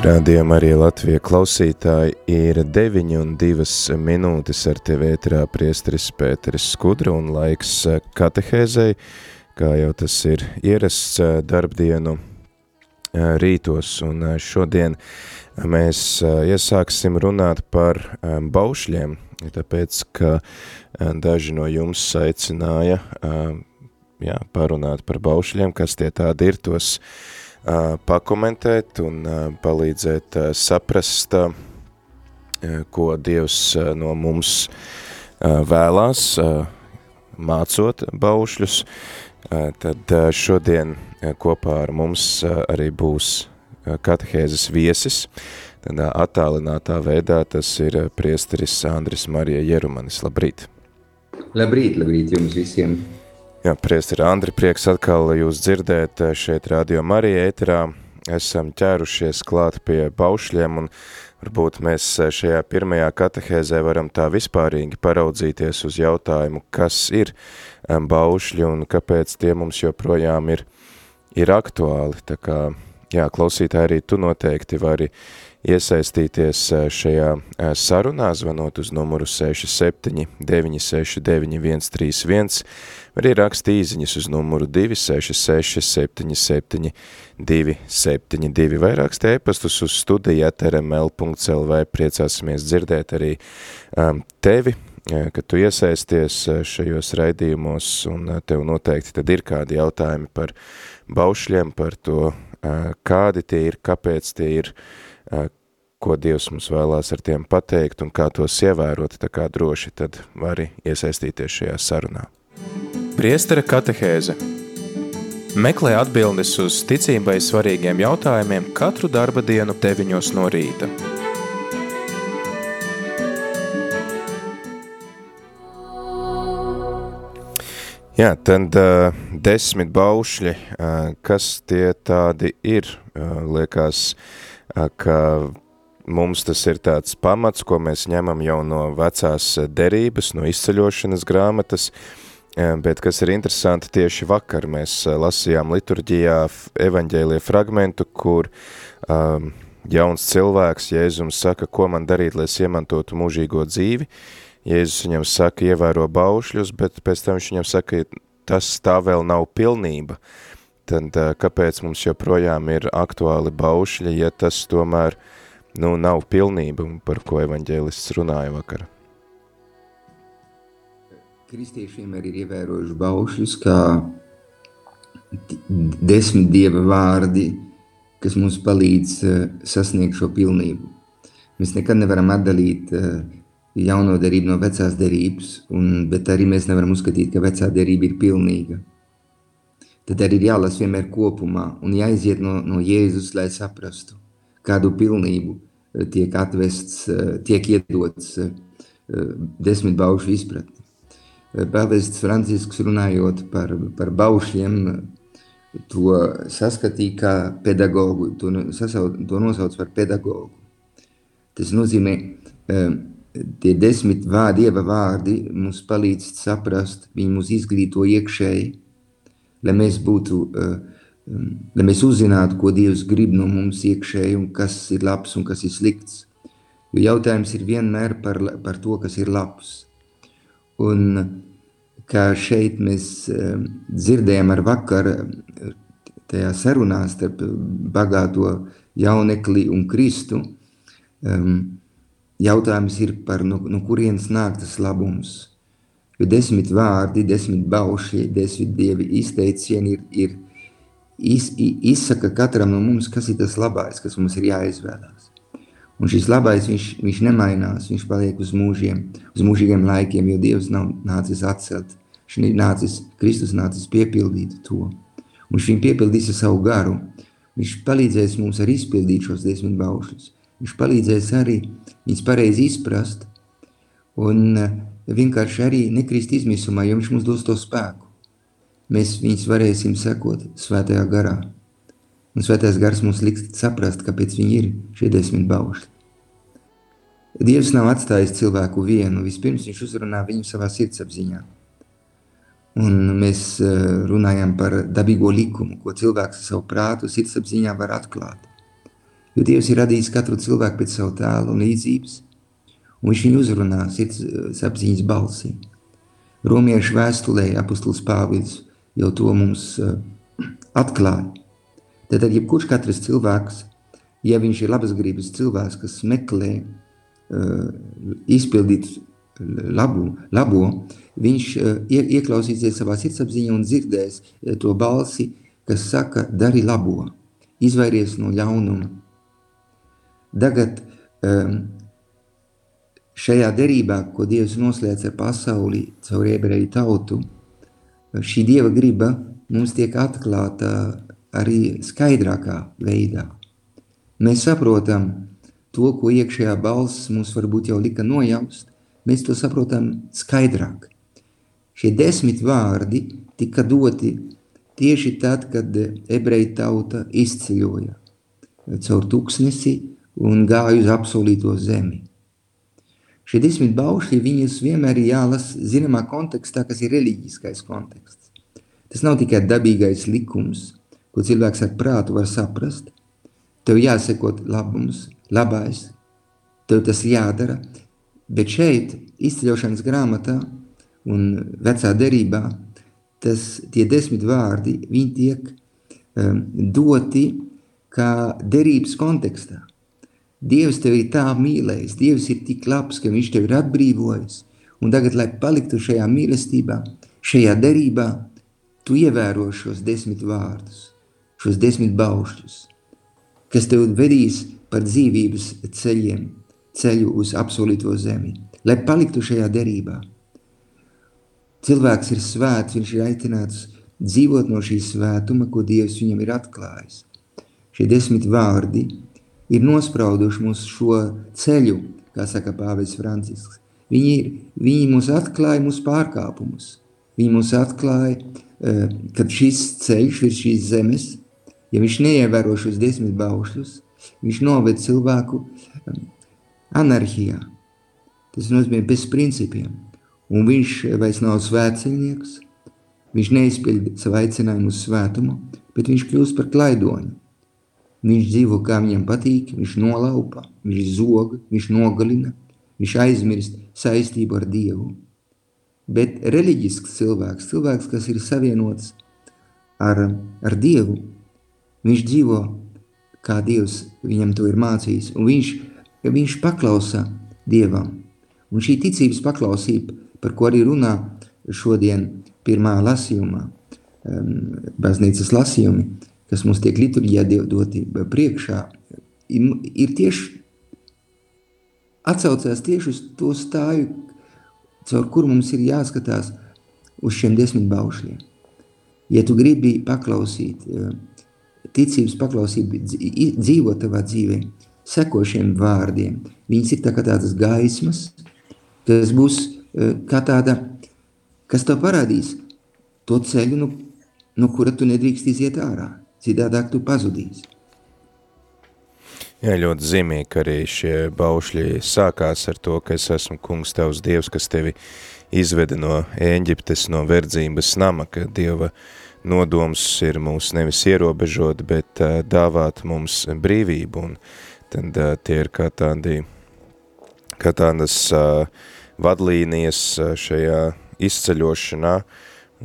Rādījumā arī Latvija klausītāji ir 9 un 2 minūtes ar tevi ētrā priesteris Pēteris Skudra un laiks katehēzei, kā jau tas ir ierasts darbdienu rītos. Un šodien mēs iesāksim runāt par baušļiem, tāpēc, ka daži no jums aicināja jā, parunāt par baušļiem, kas tie tādi ir tos pakomentēt un palīdzēt saprast, ko Dievs no mums vēlās, mācot baušļus, tad šodien kopā ar mums arī būs katehēzes viesis, tādā attālinātā veidā tas ir priesteris Andris Marija Jerumanis. Labrīt! Labrīt, labrīt jums visiem! Jā, priesteri Andri, prieks atkal jūs dzirdēt šeit Radio Marija ēterā. Esam ķērušies klāt pie baušļiem un varbūt mēs šajā pirmajā katehēzē varam tā vispārīgi paraudzīties uz jautājumu, kas ir baušļi un kāpēc tie mums joprojām ir, ir aktuāli. Tā kā, jā, klausītāji arī tu noteikti vari iesaistīties šajā sarunā, zvanot uz numuru 67 969 131, var arī rakst īziņas uz numuru 266 77 272, vai rakst ēpastus uz studijāt rml.lv, priecāsimies dzirdēt arī um, tevi, ka tu iesaisties šajos raidījumos, un tev noteikti tad ir kādi jautājumi par baušļiem, par to, kādi tie ir, kāpēc tie ir, ko Dievs mums vēlās ar tiem pateikt un kā tos ievērot, tā kā droši tad vari iesaistīties šajā sarunā. Priestera katehēze Meklē atbildes uz ticībai svarīgiem jautājumiem katru darba dienu 9 no rīta. Jā, tad uh, desmit baušļi, uh, kas tie tādi ir, uh, liekas, uh, ka mums tas ir tāds pamats, ko mēs ņemam jau no vecās derības, no izceļošanas grāmatas, uh, bet kas ir interesanti, tieši vakar mēs uh, lasījām liturģijā evaņģēlie fragmentu, kur uh, jauns cilvēks, Jēzums saka, ko man darīt, lai es iemantotu mūžīgo dzīvi, Jēzus viņam saka, ievēro baušļus, bet pēc tam viņš viņam saka, tas tā vēl nav pilnība. Tad kāpēc mums joprojām ir aktuāli baušļi, ja tas tomēr nu, nav pilnība, par ko evaņģēlists runāja vakar? Kristiešiem arī ir ievērojuši baušļus, kā desmit dieva vārdi, kas mums palīdz sasniegt šo pilnību. Mēs nekad nevaram atdalīt uh, jauno derību no vecās derības, un, bet arī mēs nevaram uzskatīt, ka vecā derība ir pilnīga. Tad arī ir jālas vienmēr kopumā un jāiziet no, no Jēzus, lai saprastu, kādu pilnību eh, tiek atvests, eh, tiek iedots eh, desmit baušu izpratni. Pāvests Francisks runājot par, par baušiem, to saskatīja kā pedagogu, to, sasauc, to nosauc par pedagogu. Tas nozīmē, tie desmit vārdi, dieva vārdi mums palīdz saprast, viņi mūs izglīto iekšēji, lai mēs būtu, uh, um, lai mēs uzzinātu, ko Dievs grib no mums iekšēji un kas ir labs un kas ir slikts. Jo jautājums ir vienmēr par, par to, kas ir labs. Un kā šeit mēs um, dzirdējām ar vakar tajā sarunā starp bagāto jaunekli un Kristu, um, Jautājums ir par, no, no kurienes nāk tas labums. Jo desmit vārdi, desmit bauši, desmit dievi izteicieni ir, ir iz, izsaka katram no mums, kas ir tas labais, kas mums ir jāizvēlās. Un šis labais, viņš, viņš nemainās, viņš paliek uz mūžiem, uz mūžīgiem laikiem, jo Dievs nav nācis atcelt. Viņš nācis, Kristus nācis piepildīt to. Viņš viņu piepildīs ar savu garu. Viņš palīdzēs mums arī izpildīt šos desmit baušļus. Viņš palīdzēs arī viņus pareizi izprast un vienkārši arī nekrist izmisumā, jo viņš mums dos to spēku. Mēs viņus varēsim sekot svētajā garā. Un svētais gars mums liks saprast, kāpēc viņi ir šie desmit baušļi. Dievs nav atstājis cilvēku vienu. Vispirms viņš uzrunā viņu savā sirdsapziņā. Un mēs eh, runājam par dabīgo likumu, ko cilvēks savu prātu sirdsapziņā var atklāt. Jo Dievs ir radījis katru cilvēku pēc savu tēlu un līdzības, viņš viņu uzrunā sirdsapziņas balsī. Romiešu vēstulē apustulis Pāvils jau to mums uh, atklāja. Tad, jebkurš katrs cilvēks, ja viņš ir labas gribas cilvēks, kas meklē uh, izpildīt labu, labo, viņš uh, ieklausīsies savā sirdsapziņā un dzirdēs to balsi, kas saka, dari labo, izvairies no ļaunuma. Tagad um, šajā derībā, ko Dievs noslēdz ar pasauli caur ebreju tautu, šī Dieva griba mums tiek atklāta arī skaidrākā veidā. Mēs saprotam to, ko iekšējā balss mums varbūt jau lika nojaust, mēs to saprotam skaidrāk. Šie desmit vārdi tika doti tieši tad, kad ebreja tauta izceļoja caur tuksnesi un gāja uz apsolīto zemi. Šie desmit baušļi viņus vienmēr ir jālas zināmā kontekstā, kas ir reliģiskais konteksts. Tas nav tikai dabīgais likums, ko cilvēks ar prātu var saprast. Tev jāsekot labums, labais, tev tas jādara, bet šeit izceļošanas grāmatā un vecā derībā tas tie desmit vārdi, viņi tiek um, doti kā derības kontekstā. Dievs tevi ir tā mīlējis, Dievs ir tik labs, ka viņš tevi ir atbrīvojis. Un tagad, lai paliktu šajā mīlestībā, šajā derībā, tu ievēro šos desmit vārdus, šos desmit baušļus, kas tev vedīs par dzīvības ceļiem, ceļu uz apsolīto zemi, lai paliktu šajā derībā. Cilvēks ir svēts, viņš ir aicināts dzīvot no šī svētuma, ko Dievs viņam ir atklājis. Šie desmit vārdi ir nosprauduši mūsu šo ceļu, kā saka Pāvils Francisks. Viņi, ir, viņi mums atklāja mūsu pārkāpumus. Viņi mums atklāja, eh, ka šis ceļš ir šīs zemes, ja viņš neievēro šos desmit baušļus, viņš noved cilvēku eh, anarhijā. Tas nozīmē bez principiem. Un viņš vairs nav svētceļnieks, viņš neizpild savu aicinājumu uz svētumu, bet viņš kļūst par klaidoņu. Viņš dzīvo kā viņam patīk, viņš nolaupa, viņš zog, viņš nogalina, viņš aizmirst saistību ar Dievu. Bet reliģisks cilvēks, cilvēks, kas ir savienots ar, ar Dievu, viņš dzīvo kā Dievs viņam to ir mācījis, un viņš, viņš paklausa Dievam. Un šī ticības paklausība, par ko arī runā šodien pirmā lasījumā, um, baznīcas lasījumi, kas mums tiek liturģijā doti priekšā, ir tieši atsaucās tieši uz to stāju, caur kuru mums ir jāskatās uz šiem desmit baušļiem. Ja tu gribi paklausīt, eh, ticības paklausību dzīvot tavā dzīvē, seko šiem vārdiem. Viņas ir tā kā tādas gaismas, kas būs eh, kā tāda, kas tev parādīs to ceļu, no, no kura tu nedrīkst iziet ārā citādāk tu pazudīsi. Jā, ļoti zīmīgi, arī šie baušļi sākās ar to, ka es esmu kungs tavs dievs, kas tevi izveda no Ēģiptes, no verdzības nama, ka dieva nodoms ir mūs nevis ierobežot, bet uh, dāvāt mums brīvību, un tad uh, tie ir kā tādi, kā tādas uh, vadlīnijas uh, šajā izceļošanā,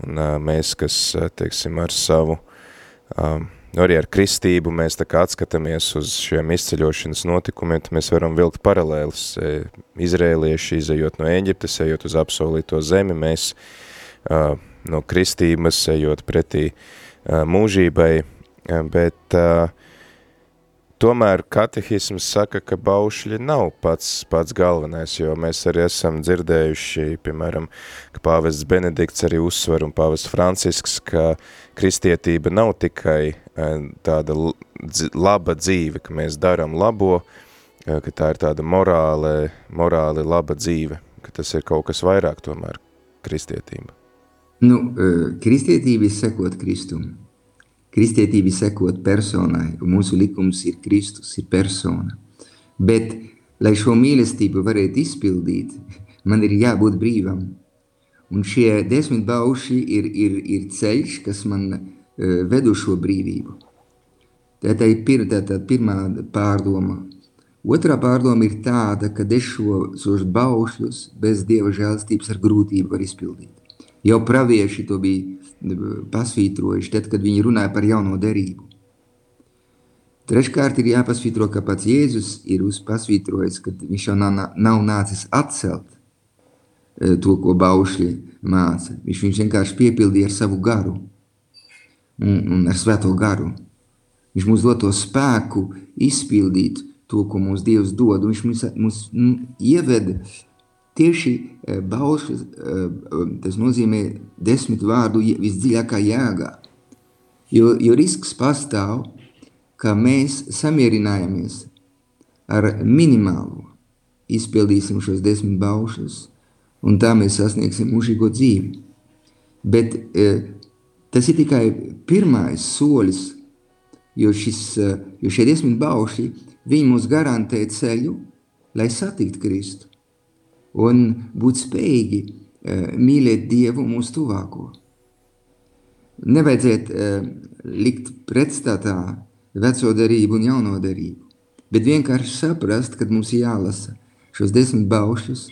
un uh, mēs, kas, uh, teiksim, ar savu um, arī ar kristību mēs tā kā atskatāmies uz šiem izceļošanas notikumiem, tad mēs varam vilkt paralēlis. E, izrēlieši izējot no Eģiptes, ejot uz apsolīto zemi, mēs uh, no kristības ejot pretī uh, mūžībai, bet uh, tomēr katehisms saka, ka baušļi nav pats, pats galvenais, jo mēs arī esam dzirdējuši, piemēram, ka pāvests Benedikts arī uzsver un pāvests Francisks, ka kristietība nav tikai tāda laba dzīve, ka mēs daram labo, ka tā ir tāda morāli, morāli laba dzīve, ka tas ir kaut kas vairāk tomēr kristietība. Nu, kristietība ir sekot Kristumu. Kristietība sekot personai, un mūsu likums ir Kristus, ir persona. Bet, lai šo mīlestību varētu izpildīt, man ir jābūt brīvam. Un šie desmit bauši ir, ir, ir ceļš, kas man uh, ved uz šo brīvību. Tā ir pir, tā, tā pirmā pārdoma. Otrā pārdoma ir tāda, ka es šo, šos baušļus bez dieva žēlstības ar grūtību var izpildīt. Jau pravieši to bija pasvītrojuši, tad, kad viņi runāja par jauno derību. Treškārt ir jāpasvītro, ka pats Jēzus ir pasvītrojis, ka viņš jau nav, nav nācis atcelt e, to, ko baušļi māca. Viņš, viņš vienkārši piepildīja ar savu garu un, un ar svēto garu. Viņš mums dod to spēku izpildīt to, ko mums Dievs dod. Viņš mums, mums nu, ieveda Tieši e, baušas, e, e, tas nozīmē desmit vārdu visdziļākā jēgā. Jo, jo risks pastāv, ka mēs samierinājamies ar minimālo, izpildīsim šos desmit baušas, un tā mēs sasniegsim mūžīgo dzīvi. Bet tas ir tikai pirmais solis, jo, šis, jo šie desmit bauši, viņi mums garantē ceļu, lai satiktu Kristu un būt spējīgi uh, mīlēt Dievu mūsu tuvāko. Nevajadzētu uh, likt pretstatā veco derību un jauno derību, bet vienkārši saprast, ka mums jālasa šos desmit baušus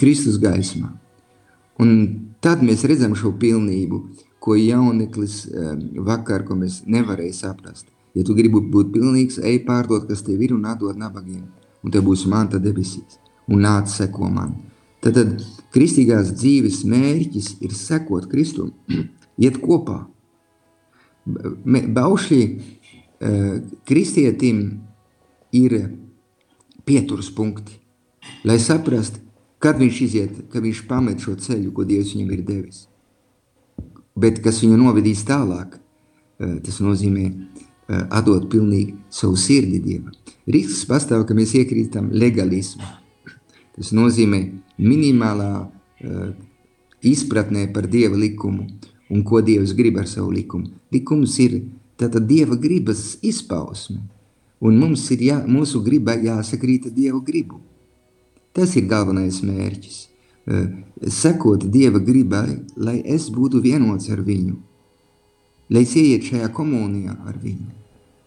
Kristus gaismā. Un tad mēs redzam šo pilnību, ko jauneklis uh, vakar, ko mēs nevarēja saprast. Ja tu gribi būt pilnīgs, ej pārdot, kas tev ir un atdot nabagiem, un tev būs manta debesīs un nāc seko man. Tad, tad kristīgās dzīves mērķis ir sekot Kristum, iet kopā. Baušļi eh, kristietim ir pieturas punkti, lai saprast, kad viņš iziet, kad viņš pamet šo ceļu, ko Dievs viņam ir devis. Bet kas viņu novedīs tālāk, eh, tas nozīmē eh, atdot pilnīgi savu sirdi Dievam. Risks pastāv, ka mēs iekrītam legalismu Tas nozīmē minimālā uh, izpratnē par Dieva likumu un ko Dievs grib ar savu likumu. Likums ir tātad Dieva gribas izpausme, un mums ir jā, mūsu griba jāsakrīta Dieva gribu. Tas ir galvenais mērķis. Uh, sekot Dieva gribai, lai es būtu vienots ar viņu, lai es ieiet šajā komunijā ar viņu.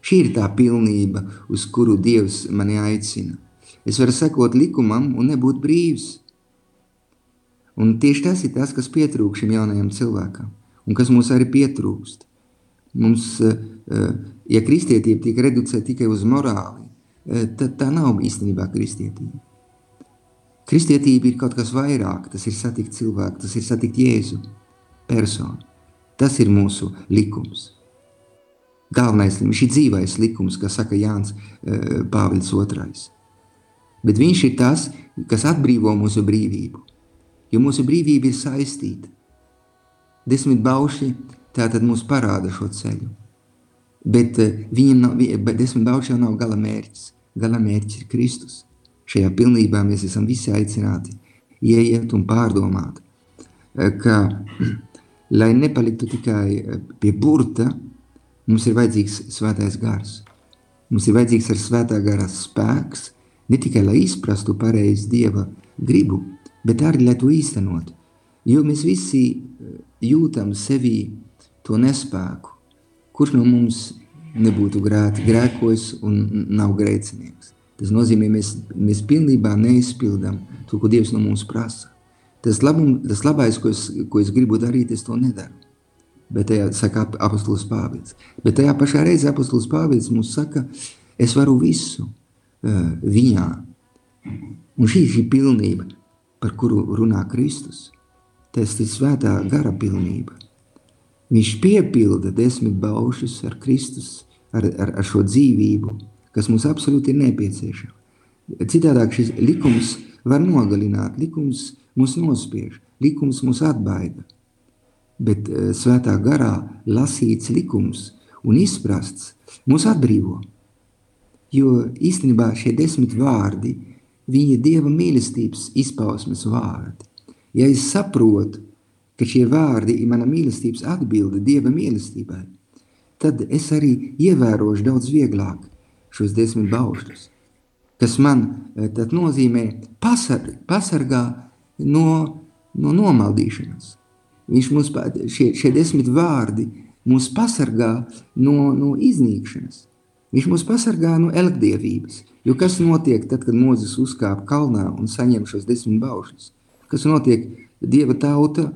Šī ir tā pilnība, uz kuru Dievs mani aicina. Es varu sekot likumam un nebūt brīvs. Un tieši tas ir tas, kas pietrūkst šim jaunajam cilvēkam, un kas mums arī pietrūkst. Mums, eh, eh, ja kristietība tiek reducēta tikai uz morāli, eh, tad tā nav īstenībā kristietība. Kristietība ir kaut kas vairāk, tas ir satikt cilvēku, tas ir satikt Jēzu personu. Tas ir mūsu likums. Galvenais, šī dzīvais likums, kā saka Jānis Pāvils II. Bet viņš ir tas, kas atbrīvo mūsu brīvību. Jo mūsu brīvība ir saistīta. Desmit bauši tātad mums parāda šo ceļu. Bet uh, viņam nav, bet desmit bauši jau nav gala mērķis. Gala mērķis ir Kristus. Šajā pilnībā mēs esam visi aicināti ieiet un pārdomāt, uh, ka, lai nepaliktu tikai eh, pie burta, mums ir vajadzīgs svētais gars. Mums ir vajadzīgs ar svētā gara spēks, Ne tikai lai izprastu pareizi Dieva gribu, bet arī lai to īstenotu. Jo mēs visi eh, jūtam sevī to nespēku. Kurš no mums nebūtu grēti, grēkojis un nav grēcinieks? Tas nozīmē, mēs, mēs pilnībā neizpildām to, ko Dievs no mums prasa. Tas, labum, tas labais, ko es, ko es gribu darīt, es to nedaru. Bet tajā saka apostols Pāvils. Bet tajā pašā reizē apostols Pāvils mums saka, es varu visu viņā. Un šī ir šī pilnība, par kuru runā Kristus. Tas ir svētā gara pilnība. Viņš piepilda desmit baušus ar Kristus, ar, ar, ar šo dzīvību, kas mums absolūti ir nepieciešama. Citādāk šis likums var nogalināt, likums mūs nospiež, likums mūs atbaida. Bet uh, svētā garā lasīts likums un izprasts mūs atbrīvo. Jo īstenībā šie desmit vārdi, viņi ir Dieva mīlestības izpausmes vārdi. Ja es saprotu, ka šie vārdi ir mana mīlestības atbilde Dieva mīlestībai, tad es arī ievērošu daudz vieglāk šos desmit baušļus, kas man eh, tad nozīmē pasar, pasargā no, no nomaldīšanas. Viņš mums, šie, šie desmit vārdi mūs pasargā no, no iznīkšanas. Viņš mūs pasargā no elgdievības. Jo kas notiek tad, kad Mozus uzkāp kalnā un saņem šos desmit baušļus? Kas notiek? Dieva tauta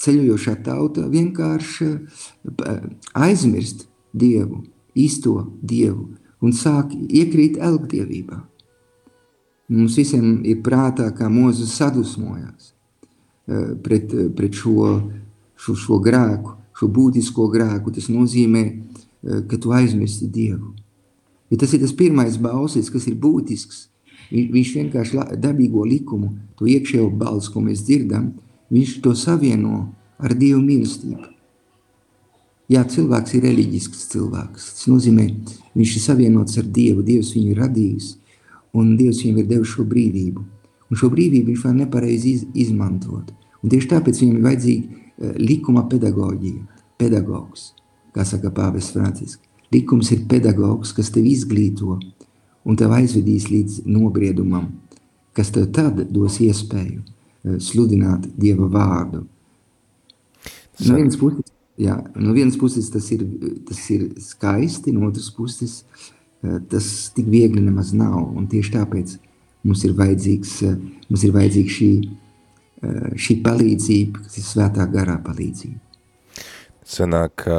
ceļojošā tauta vienkārši aizmirst Dievu, īsto Dievu un sāk iekrīt elgdievībā. Mums visiem ir prātā, kā Mozus sadusmojās pret, pret šo, šo, šo grēku, šo būtisko grēku. Tas nozīmē, ka tu aizmirsti Dievu. Ja tas ir tas pirmais balsis, kas ir būtisks, viņš vienkārši dabīgo likumu, to iekšējo balsu, ko mēs dzirdam, viņš to savieno ar Dievu mīlestību. Jā, cilvēks ir reliģisks cilvēks. Tas nozīmē, viņš ir savienots ar Dievu, Dievs viņu ir radījis, un Dievs viņam ir devis šo brīvību. Un šo brīvību viņš var nepareizi iz, izmantot. Un tieši tāpēc viņam ir vajadzīga uh, likuma pedagoģija, pedagogs, kā saka pāvis Francisks. Likums ir pedagogs, kas tev izglīto un tev aizvedīs līdz nobriedumam, kas tev tad dos iespēju Eh, sludināt Dieva vārdu. No vienas puses, jā, no vienas puses tas, ir, tas ir skaisti, no otras puses eh, tas tik viegli nemaz nav. Un tieši tāpēc mums ir, vajadzīgs, eh, mums ir vajadzīga šī, šī palīdzība, kas ir svētā garā palīdzība. Sanāk, ka,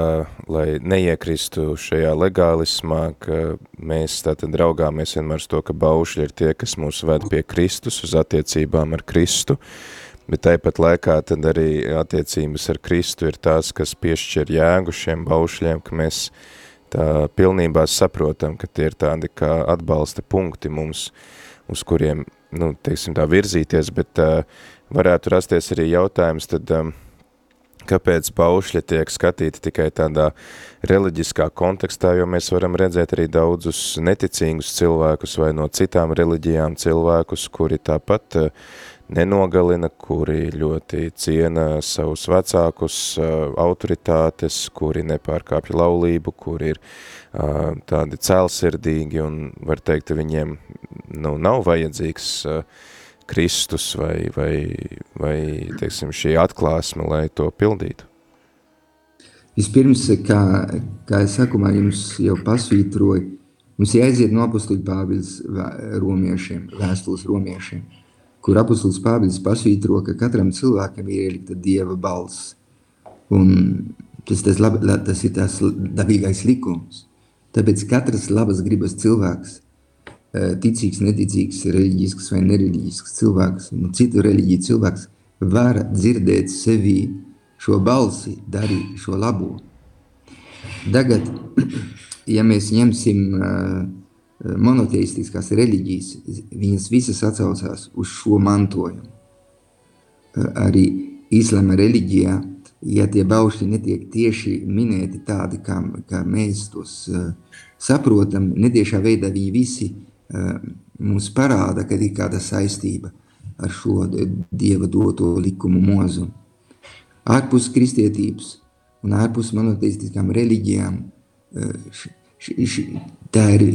lai neiekristu šajā legālismā, ka mēs tātad raugāmies vienmēr uz to, ka baušļi ir tie, kas mūs ved pie Kristus, uz attiecībām ar Kristu, bet tāpat laikā tad arī attiecības ar Kristu ir tās, kas piešķir jēgu šiem baušļiem, ka mēs tā pilnībā saprotam, ka tie ir tādi kā atbalsta punkti mums, uz kuriem, nu, teiksim tā virzīties, bet uh, varētu rasties arī jautājums, tad um, kāpēc paušļi tiek skatīti tikai tādā reliģiskā kontekstā, jo mēs varam redzēt arī daudzus neticīgus cilvēkus vai no citām reliģijām cilvēkus, kuri tāpat eh, nenogalina, kuri ļoti ciena savus vecākus, eh, autoritātes, kuri nepārkāpja laulību, kuri ir eh, tādi cēlsirdīgi un var teikt, viņiem nu, nav vajadzīgs uh, Kristus vai, vai, vai teiksim, šī atklāsme, lai to pildītu? Vispirms, kā, kā es sakumā jums jau pasvītroju, mums jāiziet no apustuļu pāvils romiešiem, vēstules romiešiem, kur apustulis pāvils pasvītro, ka katram cilvēkam ir ielikta Dieva balss. Un tas, tas, lab, tas ir tas dabīgais likums. Tāpēc katrs labas gribas cilvēks ticīgs, neticīgs, reliģisks vai nereliģisks cilvēks, nu, citu reliģiju cilvēks var dzirdēt sevī šo balsi, darīt šo labo. Tagad, ja mēs ņemsim monoteistiskās reliģijas, viņas visas atsaucās uz šo mantojumu. Arī islama reliģijā, ja tie baušļi netiek tieši minēti tādi, kā, kā mēs tos saprotam, netiešā veidā viņi visi uh, mums parāda, ka ir kāda saistība ar šo Dieva doto likumu mozu. Ārpus kristietības un ārpus monoteistiskām reliģijām š, tā ir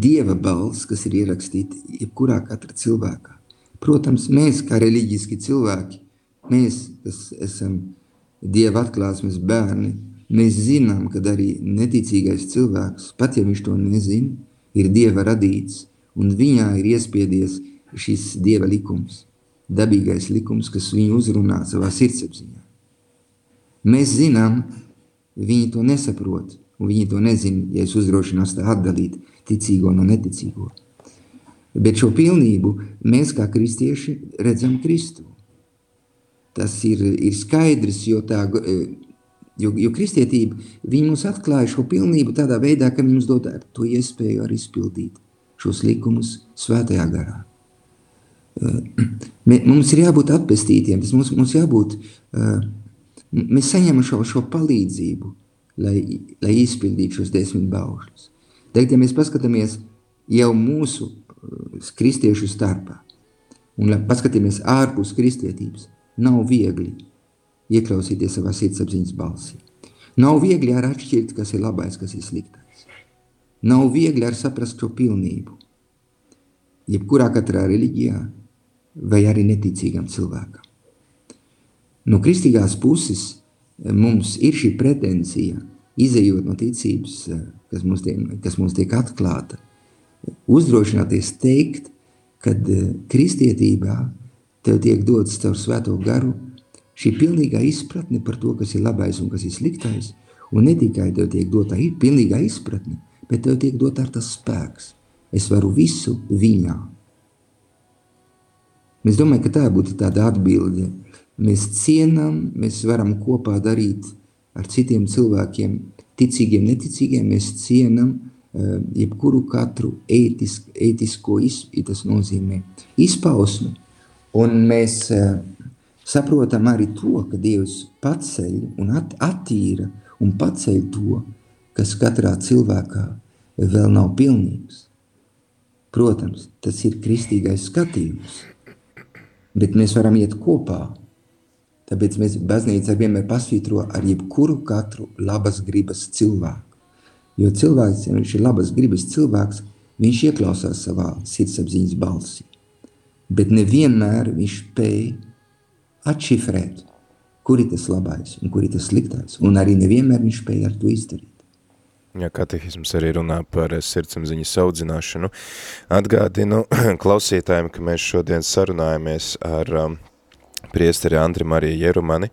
Dieva balss, kas ir ierakstīta jebkurā katra cilvēkā. Protams, mēs kā reliģiski cilvēki, mēs, kas esam Dieva atklāsmes bērni, mēs zinām, ka arī neticīgais cilvēks, pat ja viņš to nezina, ir Dieva radīts, un viņā ir iespiedies šis Dieva likums, dabīgais likums, kas viņu uzrunā savā sirdsapziņā. Mēs zinām, viņi to nesaprot, un viņi to nezina, ja es uzdrošinos tā atdalīt ticīgo no neticīgo. Bet šo pilnību mēs kā kristieši redzam Kristu. Tas ir, ir skaidrs, jo tā, Jo, jo kristietība, mums atklāja šo pilnību tādā veidā, ka mums dod to iespēju arī izpildīt šos likumus svētajā garā. Mums ir jābūt atpestītiem, tas mums, mums jābūt, mēs saņemam šo, šo palīdzību, lai, lai izpildītu šos desmit baušļus. Tagad, ja mēs paskatāmies jau mūsu kristiešu starpā, un paskatāmies ārpus kristietības, nav viegli ieklausīties savā sirdsapziņas balsī. Nav viegli ar atšķirt, kas ir labais, kas ir sliktais. Nav viegli ar saprast šo pilnību. Jebkurā katrā reliģijā vai arī neticīgam cilvēkam. No kristīgās puses eh, mums ir šī pretensija, izējot no ticības, eh, kas mums tiek, kas mums tiek atklāta, uzdrošināties teikt, kad eh, kristietībā tev tiek dots caur svēto garu šī pilnīgā izpratne par to, kas ir labais un kas ir sliktais, un ne tikai tev tiek dota pilnīgā izpratne, bet tev tiek dota ar tas spēks. Es varu visu viņā. Es domāju, ka tā būtu tāda atbilde. Mēs cienām, mēs varam kopā darīt ar citiem cilvēkiem, ticīgiem, neticīgiem, mēs cienam uh, jebkuru katru ētisk, ētisko iz, tas nozīmē izpausmi. Un mēs uh, saprotam arī to, ka Dievs paceļ un at, attīra un paceļ to, kas katrā cilvēkā vēl nav pilnīgs. Protams, tas ir kristīgais skatījums, bet mēs varam iet kopā. Tāpēc mēs baznīca vienmēr pasvītro ar jebkuru katru labas gribas cilvēku. Jo cilvēks, ja viņš ir labas gribas cilvēks, viņš ieklausās savā sirdsapziņas balsī. Bet nevienmēr viņš spēj atšifrēt, kur ir tas labais un kur ir tas sliktais. Un arī nevienmēr viņš spēja ar to izdarīt. Ja katehisms arī runā par sirdsapziņas audzināšanu. Atgādinu klausītājiem, ka mēs šodien sarunājamies ar um, priesteri Andri Mariju Jerumani.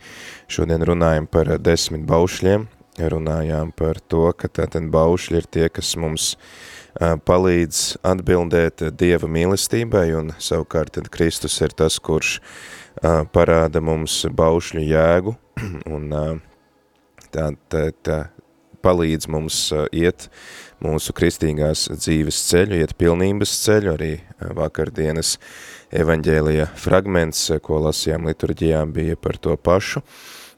Šodien runājam par desmit baušļiem. Runājām par to, ka tātad baušļi ir tie, kas mums uh, palīdz atbildēt Dieva mīlestībai, un savukārt tad Kristus ir tas, kurš uh, parāda mums baušļu jēgu un tā, tā, tā palīdz mums iet mūsu kristīgās dzīves ceļu, iet pilnības ceļu, arī vakardienas evaņģēlija fragments, ko lasījām liturģijā, bija par to pašu.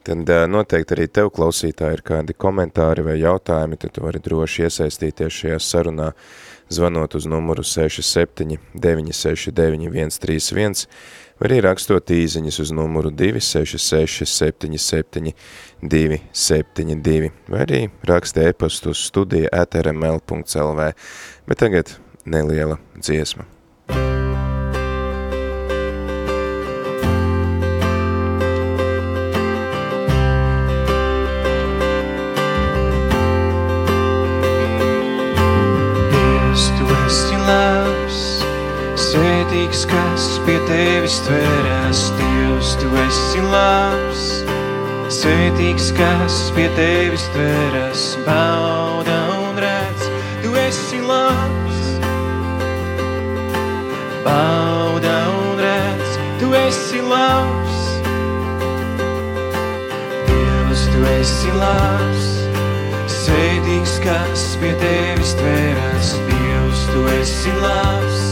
Tad noteikti arī tev, klausītāji, ir kādi komentāri vai jautājumi, tad tu vari droši iesaistīties šajā sarunā, zvanot uz numuru 67 969 131, vai arī rakstot īziņas uz numuru 266 77 272, vai arī raksta e-pastu uz studija atrml.lv, bet tagad neliela dziesma. Svētīgs, kas pie tevis tverās, Dievs, tu esi labs. Svētīgs, kas pie tevis tverās, bauda un redz, tu esi labs. Bauda un redz, tu esi labs. Dievs, tu esi labs. Svētīgs, kas pie tevis tverās, Dievs, tu esi labs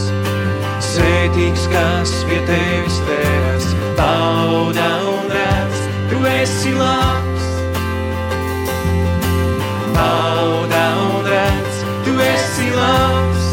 svētīgs, kas pie tevis tēvs, bauda un redz, tu esi labs. Bauda un redz, tu esi labs.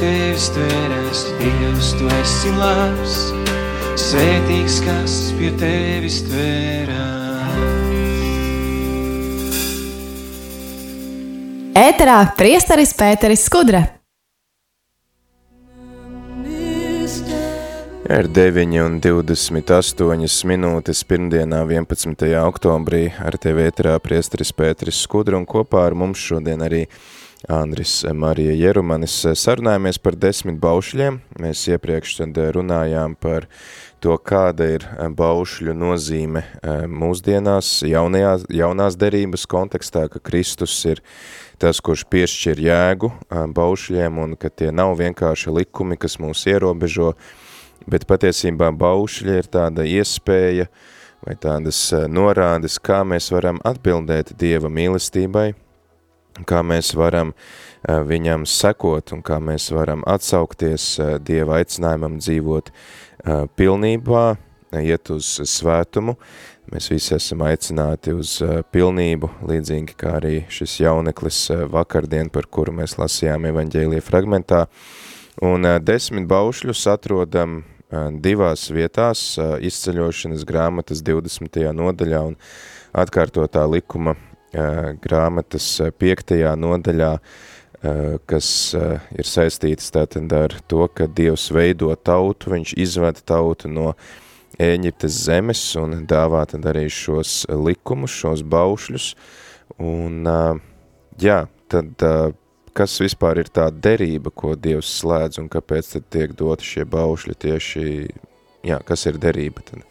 Tevis tveras. Dievs, tu esi labs, svētīgs, kas pie tevis tveras. Ēterā priesteris Pēteris Skudra. Ir 9,28 minūtes pirmdienā, 11. oktobrī. Ar tevi ēterā priesteris Pēteris Skudra un kopā ar mums šodien arī Andris Marija Jerumanis. Sarunājamies par desmit baušļiem. Mēs iepriekš tad runājām par to, kāda ir baušļu nozīme mūsdienās, jaunajās, jaunās derības kontekstā, ka Kristus ir tas, kurš piešķir jēgu baušļiem un ka tie nav vienkārši likumi, kas mūs ierobežo, bet patiesībā baušļi ir tāda iespēja vai tādas norādes, kā mēs varam atbildēt Dieva mīlestībai, kā mēs varam viņam sekot un kā mēs varam atsaukties Dieva aicinājumam dzīvot pilnībā, iet uz svētumu. Mēs visi esam aicināti uz pilnību, līdzīgi kā arī šis jauneklis vakardien, par kuru mēs lasījām evaņģēlija fragmentā. Un desmit baušļus atrodam divās vietās izceļošanas grāmatas 20. nodaļā un atkārtotā likuma grāmatas 5. nodaļā, kas ir saistītas tātad ar to, ka Dievs veido tautu, viņš izved tautu no Ēģiptes zemes un dāvā tad arī šos likumus, šos baušļus, un jā, tad kas vispār ir tā derība, ko Dievs slēdz un kāpēc tad tiek doti šie baušļi tieši, jā, kas ir derība tad?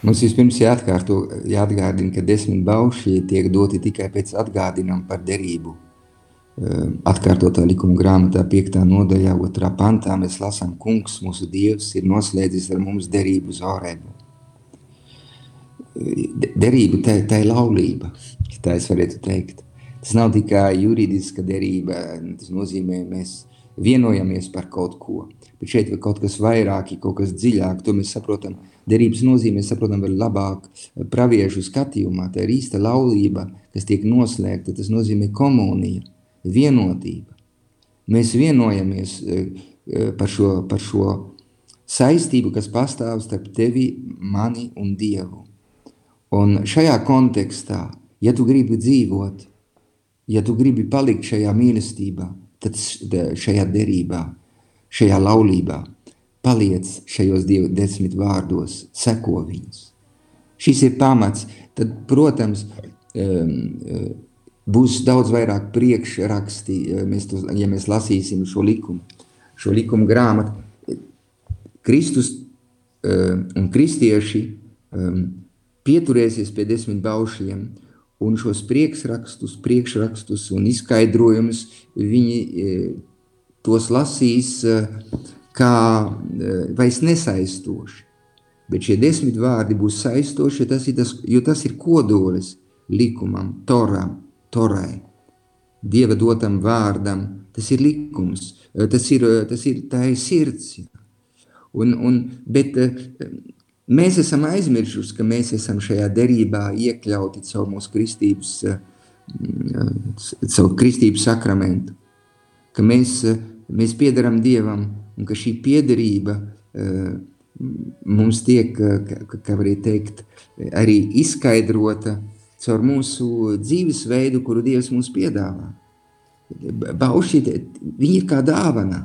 Mums vispirms jāatkārto, jāatgādina, ka desmit baušļi tiek doti tikai pēc atgādinām par derību. Atkārtotā likuma grāmatā 5. nodaļā 2. pantā mēs lasām, kungs, mūsu dievs, ir noslēdzis ar mums derību uz Orebu. Derība, tā, tā ir laulība, tā es varētu teikt. Tas nav tikai juridiska derība, tas nozīmē, mēs vienojamies par kaut ko. Bet šeit ir kaut kas vairāk, kaut kas dziļāk, to mēs saprotam. Derības nozīmē, saprotam, vēl labāk praviešu skatījumā. Tā ir īsta laulība, kas tiek noslēgta. Tas nozīmē komunija, vienotība. Mēs vienojamies par šo, par šo saistību, kas pastāv starp tevi, mani un Dievu. Un šajā kontekstā, ja tu gribi dzīvot, ja tu gribi palikt šajā mīlestībā, tad šajā derībā, šajā laulībā, paliec šajos dievu desmit vārdos, seko viņus. Šis ir pamats, tad, protams, būs daudz vairāk priekšraksti, mēs to, ja mēs lasīsim šo likumu, šo likumu grāmatu. Kristus un kristieši pieturēsies pie desmit baušļiem, un šos priekšrakstus, priekšrakstus un izskaidrojumus viņi tos lasīs kā vairs nesaistoši. Bet šie desmit vārdi būs saistoši, tas tas, jo tas ir kodolis likumam, toram, torai, Dieva dotam vārdam, tas ir likums, tas ir, tas ir tā ir sirds. Un, un, bet mēs esam aizmirsuši, ka mēs esam šajā derībā iekļauti caur mūsu kristības, caur kristības sakramentu. Ka mēs, mēs piedaram Dievam un ka šī piederība mums tiek, kā varētu teikt, arī izskaidrota caur mūsu dzīvesveidu, kuru Dievs mums piedāvā. Bauši, viņi ir kā dāvana,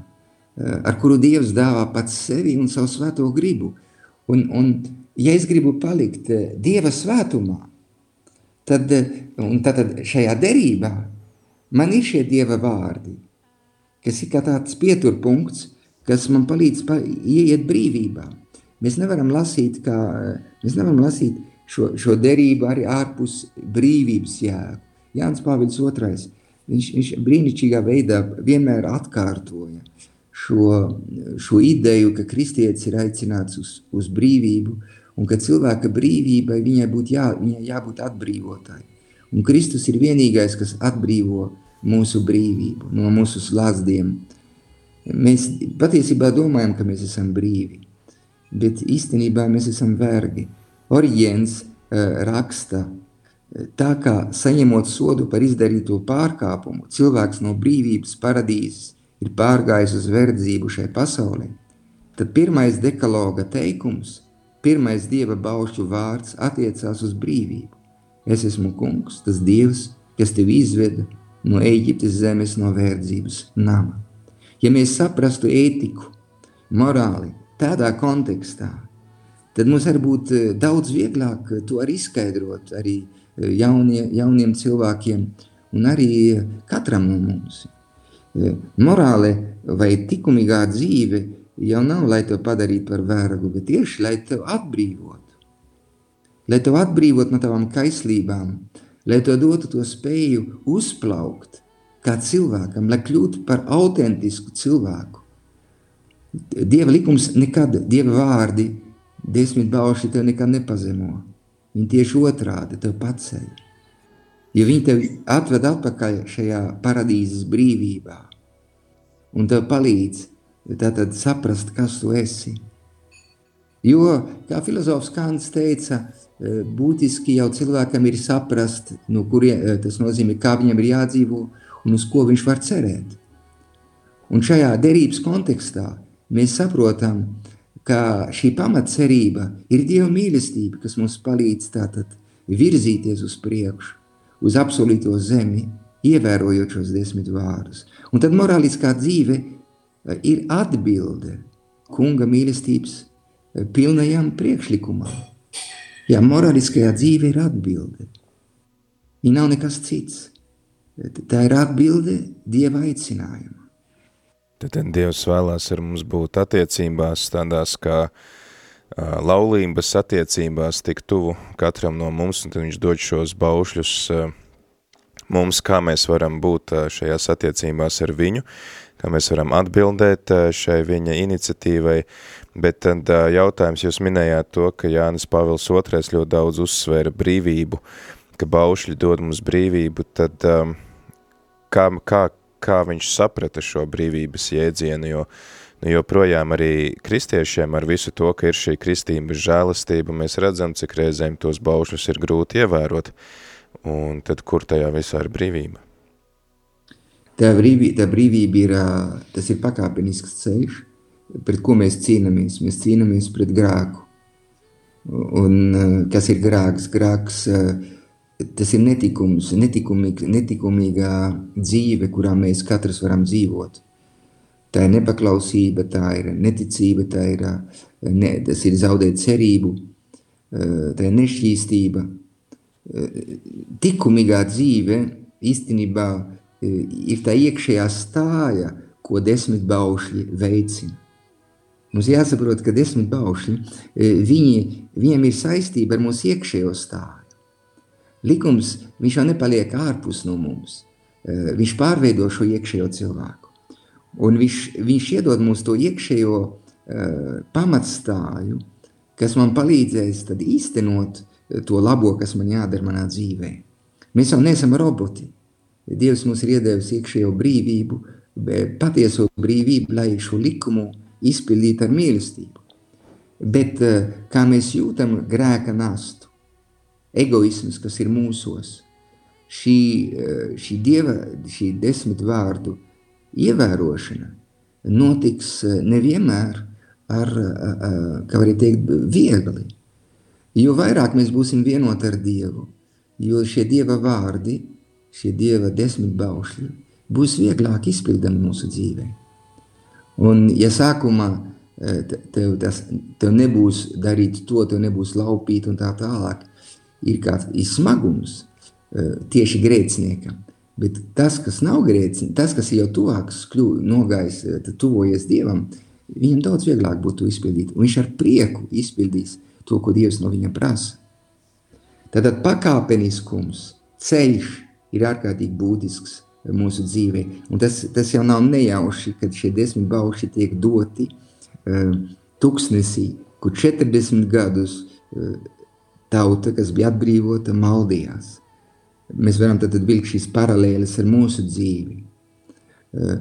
ar kuru Dievs dāvā pats sevi un savu svēto gribu. Un, un ja es gribu palikt Dieva svētumā, tad, un tad šajā derībā man ir šie Dieva vārdi, kas ir kā tāds pieturpunkts, kas man palīdz pa, ieiet brīvībā. Mēs nevaram lasīt, kā, mēs nevaram lasīt šo, šo derību arī ārpus brīvības jēgu. Jānis Pāvils II. Viņš, viņš brīnišķīgā veidā vienmēr atkārtoja šo, šo ideju, ka kristietis ir aicināts uz, uz brīvību un ka cilvēka brīvībai viņai būtu jā, viņai jābūt atbrīvotai. Un Kristus ir vienīgais, kas atbrīvo mūsu brīvību no mūsu slāzdiem. Mēs patiesībā domājam, ka mēs esam brīvi, bet īstenībā mēs esam vergi. Oriģens uh, raksta, tā kā saņemot sodu par izdarīto pārkāpumu, cilvēks no brīvības paradīzes ir pārgājis uz verdzību šai pasaulē, tad pirmais dekaloga teikums, pirmais dieva baušļu vārds attiecās uz brīvību. Es esmu kungs, tas dievs, kas tevi izveda no Eģiptes zemes no verdzības nama. Ja mēs saprastu ētiku, morāli, tādā kontekstā, tad mums var būt eh, daudz vieglāk to arī izskaidrot arī eh, jaunie, jauniem cilvēkiem un arī katram no mums. Eh, morāli vai likumīgā dzīve jau nav, lai te padarītu par vergu, bet tieši lai te atbrīvotu. Lai te atbrīvotu no tavām kaislībām, lai to dotu to spēju uzplaukt kā cilvēkam, lai kļūtu par autentisku cilvēku. Dieva likums nekad, Dieva vārdi, desmit bauši tev nekad nepazemo. Viņi tieši otrādi tev paceļ. Jo viņi tev atved atpakaļ šajā paradīzes brīvībā un tev palīdz tātad saprast, kas tu esi. Jo, kā filozofs Kants teica, e, būtiski jau cilvēkam ir saprast, no kuriem e, tas nozīmē, kā viņam ir jādzīvo un uz ko viņš var cerēt. Un šajā derības kontekstā mēs saprotam, ka šī pamatcerība ir Dieva mīlestība, kas mums palīdz tātad virzīties uz priekšu, uz absolūto zemi, ievērojot šos desmit vārdus. Un tad morāliskā dzīve e, ir atbilde kunga mīlestības pilnajam priekšlikumam. Jā, morāliskajā dzīve ir atbilde. Viņa nav nekas cits. Tā ir atbilde Dieva aicinājumam. Tad Dievs vēlās ar mums būt attiecībās tādās kā laulības attiecībās tik tuvu katram no mums, un tad viņš dod šos baušļus mums, kā mēs varam būt šajās attiecībās ar viņu, kā mēs varam atbildēt šai viņa iniciatīvai, Bet tad jautājums, jūs minējāt to, ka Jānis Pāvils II ļoti daudz uzsvēra brīvību, ka baušļi dod mums brīvību, tad kā, kā, kā viņš saprata šo brīvības jēdzienu, jo nu, joprojām arī kristiešiem ar visu to, ka ir šī kristības žēlastība, mēs redzam, cik reizēm tos baušļus ir grūti ievērot, un tad kur tajā visā ir brīvība? Tā brīvība, tā brīvība ir, tas ir pakāpenisks ceļš, pret ko mēs cīnāmies. Mēs cīnāmies pret grēku. Un, kas ir grēks? Grēks eh, tas ir netikums, netikumīga, netikumīgā dzīve, kurā mēs katrs varam dzīvot. Tā ir nepaklausība, tā ir neticība, tā ir, eh, ne, tas ir zaudēt cerību, tā ir nešķīstība. Tikumīgā dzīve īstenībā ir tā iekšējā stāja, ko desmit baušļi veicina. Mums jāsaprot, ka desmit baušļi, viņi, viņiem ir saistība ar mūsu iekšējo stāvu. Likums, viņš jau nepaliek ārpus no mums. Viņš pārveido šo iekšējo cilvēku. Un viņš, viņš iedod mums to iekšējo uh, pamatstāju, kas man palīdzēs tad īstenot to labo, kas man jādara manā dzīvē. Mēs jau neesam roboti. Dievs mums ir iedevis iekšējo brīvību, patieso brīvību, lai šo likumu uh, izpildīta ar mīlestību. Bet eh, kā mēs jūtam grēka nastu, egoisms, kas ir mūsos, šī, eh, šī dieva, šī desmit vārdu ievērošana notiks eh, nevienmēr ar, kā var teikt, viegli. Jo vairāk mēs būsim vienoti ar Dievu, jo šie Dieva vārdi, šie Dieva desmit baušļi būs vieglāk izpildami mūsu dzīvēm. Un, ja sākumā tev, tas, tev nebūs darīt to, tev nebūs laupīt un tā tālāk, ir kāds ir smagums e, tieši grēciniekam. Bet tas, kas nav grēcinieks, tas, kas jau tuvāks, nogājis, e, tuvojies Dievam, viņam daudz vieglāk būtu izpildīt. Un viņš ar prieku izpildīs to, ko Dievs no viņa prasa. Tātad pakāpeniskums, ceļš ir ārkārtīgi būtisks mūsu dzīvē. Un tas, tas jau nav nejauši, kad šie desmit bauši tiek doti uh, tuksnesī, kur 40 gadus uh, tauta, kas bija atbrīvota, maldījās. Mēs varam tad vilkt šīs paralēles ar mūsu dzīvi. Uh,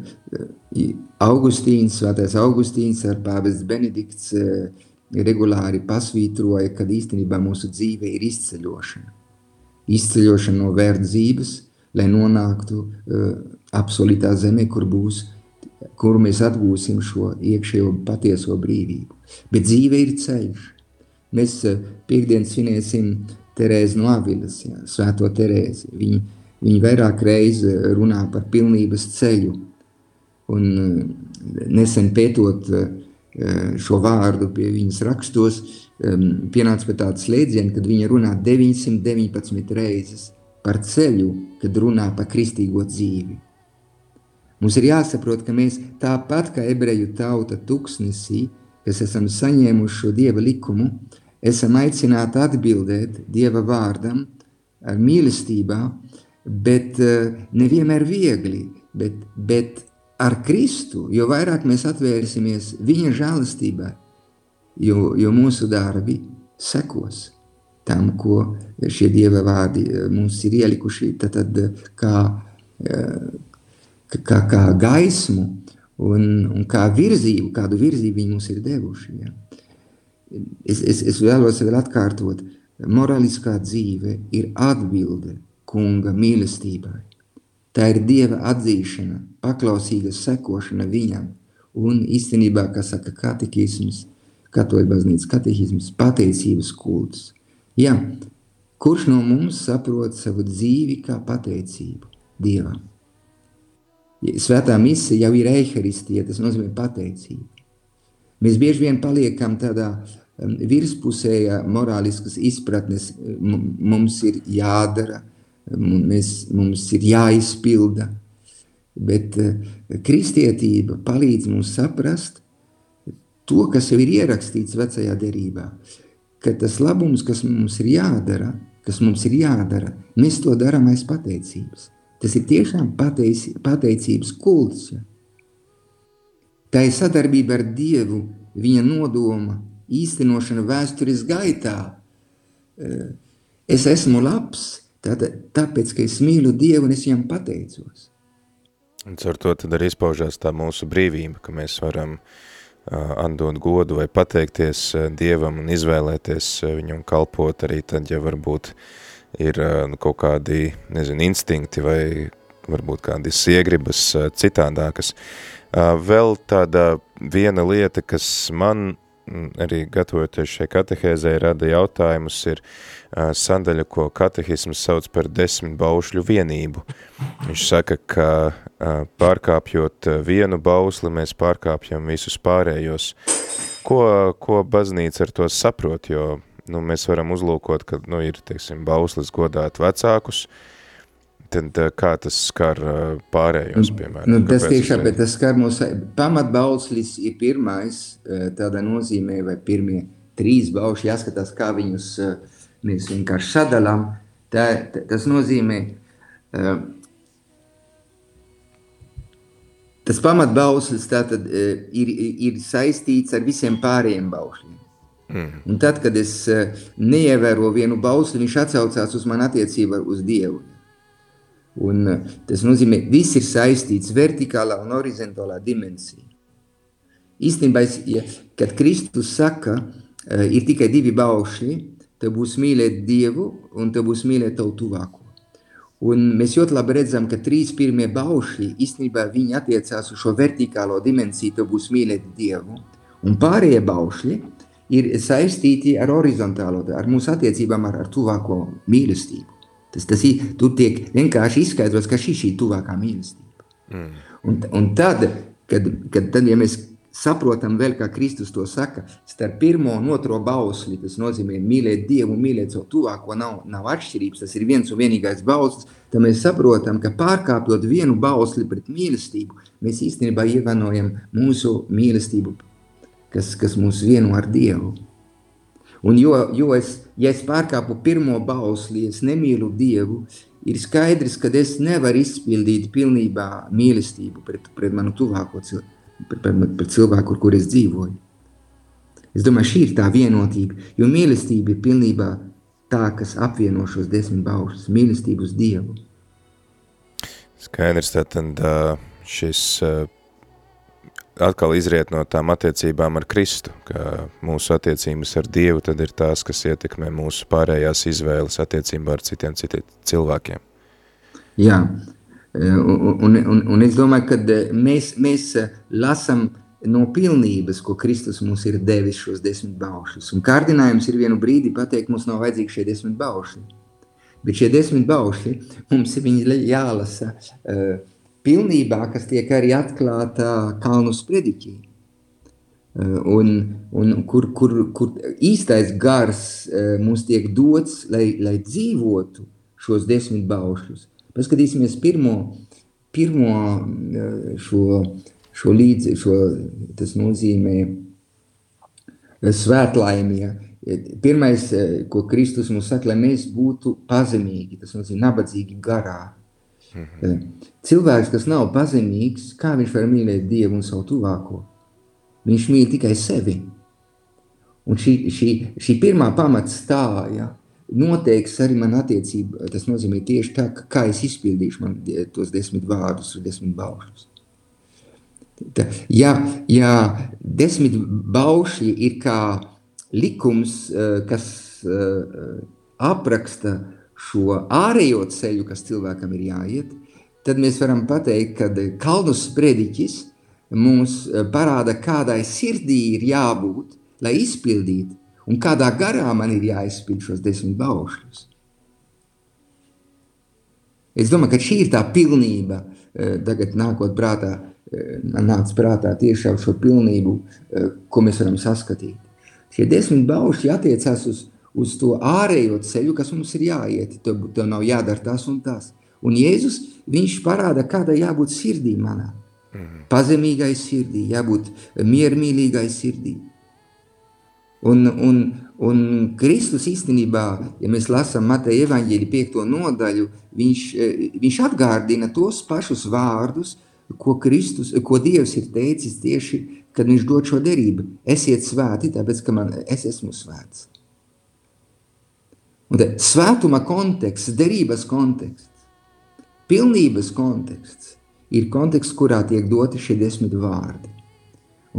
Augustīns, svētais Augustīns ar pāvests Benedikts uh, regulāri pasvītroja, ka īstenībā mūsu dzīve ir izceļošana. Izceļošana no verdzības, lai nonāktu uh, absolūtā zemē, kur būs, kur mēs atgūsim šo iekšējo patieso brīvību. Bet dzīve ir ceļš. Mēs uh, piekdien svinēsim Terēzi no Avilas, jā, svēto Terēzi. Viņi, viņi vairāk reizi runā par pilnības ceļu. Un uh, nesen pētot uh, šo vārdu pie viņas rakstos, pienāca pie tāda slēdziena, kad viņa runā 919 reizes par ceļu, kad runā par kristīgo dzīvi. Mums ir jāsaprot, ka mēs tāpat kā ebreju tauta tuksnesī, kas esam saņēmuši šo Dieva likumu, esam aicināti atbildēt Dieva vārdam ar mīlestībā, bet nevienmēr viegli, bet, bet ar Kristu, jo vairāk mēs atvērsimies viņa žēlastībai, jo, jo mūsu darbi sekos tam, ko šie Dieva vārdi eh, mums ir ielikuši, tad, tad eh, kā, kā, kā gaismu un, un kā virzību, kādu virzību viņi mums ir devuši. Ja. Es, es, es vēlos vēl atkārtot, moraliskā dzīve ir atbilde kunga mīlestībai. Tā ir Dieva atzīšana, paklausīga sekošana viņam un īstenībā, kā saka katekisms, katoļu baznīcas katehisms, pateicības kults. Jā, kurš no mums saprot savu dzīvi kā pateicību Dievam? Svētā misija jau ir eharistija, tas nozīmē pateicību. Mēs bieži vien paliekam tādā um, virspusējā morāliskas izpratnes, mums ir jādara, mēs, mums ir jāizpilda, bet uh, kristietība palīdz mums saprast to, kas jau ir ierakstīts vecajā derībā, ka tas labums, kas mums ir jādara, kas mums ir jādara, mēs to darām aiz pateicības. Tas ir tiešām pateic, pateicības kults. Tā ir sadarbība ar Dievu, viņa nodoma, īstenošana vēstures gaitā. Es esmu labs, tāpēc, ka es mīlu Dievu un es viņam pateicos. Un ar to tad arī izpaužās tā mūsu brīvība, ka mēs varam atdot godu vai pateikties Dievam un izvēlēties uh, viņam kalpot arī tad, ja varbūt ir nu, kaut kādi, nezinu, instinkti vai varbūt kādi iegribas citādākas. Vēl tāda viena lieta, kas man arī gatavoties šai katehēzē rada jautājumus, ir sadaļa, ko katehisms sauc par desmit baušļu vienību. Viņš saka, ka pārkāpjot vienu bausli, mēs pārkāpjam visus pārējos. Ko, ko baznīca ar to saprot, jo nu, mēs varam uzlūkot, ka nu, ir, teiksim, bauslis godāt vecākus, uh, tad eh, kā tas skar eh, pārējos, piemēram? Nu, tas tiešām, bet tas skar mūsu pamatbauslis ir pirmais, eh, tādā nozīmē, vai pirmie trīs bauši, jāskatās, kā viņus mēs vienkārši sadalām. Tā, tas nozīmē, tas pamatbauslis tātad ir, ir saistīts ar visiem pārējiem baušļiem. Mm. Un tad, kad es neievēro vienu bausli, viņš atsaucās uz manu attiecību uz Dievu. Un eh, tas nozīmē, ka viss ir saistīts vertikālā un horizontālā dimensijā. Īstenībā, ja, kad Kristus saka, uh, ir tikai divi baušļi, tad būs mīlēt Dievu un tad būs mīlēt tavu tuvāko. Un mēs ļoti labi redzam, ka trīs pirmie baušļi īstenībā attiecās uz šo vertikālo dimensiju, tad būs mīlēt Dievu. Un pārējie baušļi ir saistīti ar horizontālo, ar mūsu attiecībām ar, ar tuvāko mīlestību. Tas, tas ir, tur tiek vienkārši izskaidrots, ka šī ir šī tuvākā mīlestība. Mm. Un, un tad, kad, kad tad, ja mēs saprotam vēl, kā Kristus to saka, starp pirmo un otro bausli, tas nozīmē mīlēt Dievu mīlēt savu tuvāko, nav, nav atšķirības, tas ir viens un vienīgais bauslis, tad mēs saprotam, ka pārkāpjot vienu bausli pret mīlestību, mēs īstenībā ievainojam mūsu mīlestību kas, kas mūs vieno ar Dievu. Un jo, jo es, ja es pārkāpu pirmo bausli, es nemīlu Dievu, ir skaidrs, ka es nevaru izpildīt pilnībā mīlestību pret, pret manu tuvāko cilvēku, pret, pret, pret cilvēku, ar kur es dzīvoju. Es domāju, šī ir tā vienotība, jo mīlestība ir pilnībā tā, kas apvieno šos desmit baušus, mīlestību uz Dievu. Skaidrs, tātad šis atkal izriet no tām attiecībām ar Kristu, ka mūsu attiecības ar Dievu tad ir tās, kas ietekmē mūsu pārējās izvēles attiecībā ar citiem, citiem cilvēkiem. Jā, un, un, un, un es domāju, ka mēs, mēs lasam no pilnības, ko Kristus mums ir devis šos desmit baušļus. Un kārdinājums ir vienu brīdi pateikt, mums nav vajadzīgi šie desmit baušļi. Bet šie desmit baušļi mums ir jālasa uh, pilnībā, kas tiek arī atklāta Kalnu sprediķī. Uh, un, un kur, kur, kur īstais gars uh, mums tiek dots, lai, lai dzīvotu šos desmit baušļus. Paskatīsimies pirmo, pirmo uh, šo šo līdzi, šo, tas nozīmē eh, svētlaimie. Pirmais, eh, ko Kristus mums saka, lai mēs būtu pazemīgi, tas nozīmē nabadzīgi garā. Cilvēks, kas nav pazemīgs, kā viņš var mīlēt Dievu un savu tuvāko? Viņš mīl tikai sevi. Un šī, šī, šī pirmā pamatstāja noteiks arī man attiecību. Tas nozīmē tieši tā, kā es izpildīšu man tos desmit vārdus un desmit baušus. Ja, ja desmit baušļi ir kā likums, eh, kas eh, apraksta šo ārējo ceļu, kas cilvēkam ir jāiet, tad mēs varam pateikt, ka kalnu sprediķis mums eh, parāda, kādai sirdī ir jābūt, lai izpildītu, un kādā garā man ir jāizpild šos desmit baušļus. Es domāju, ka šī ir tā pilnība, tagad nākot prātā, nāca prātā tieši ar šo pilnību, eh, ko mēs varam saskatīt. Šie desmit baušļi attiecās uz, uz to ārējo ceļu, kas mums ir jāiet. Tev, tev nav jādara tas un tas. Un Jēzus, viņš parāda, kāda jābūt sirdī manā. Mhm. Pazemīgai sirdī, jābūt miermīlīgai sirdī. Un, un, un Kristus īstenībā, ja mēs lasām Mateja evaņģēļa piekto nodaļu, viņš, eh, viņš atgārdina tos pašus vārdus, ko, Kristus, ko Dievs ir teicis tieši, kad viņš dod šo derību. Esiet svēti, tāpēc, ka man, es esmu svēts. Un te, svētuma konteksts, derības konteksts, pilnības konteksts ir konteksts, kurā tiek doti šie desmit vārdi.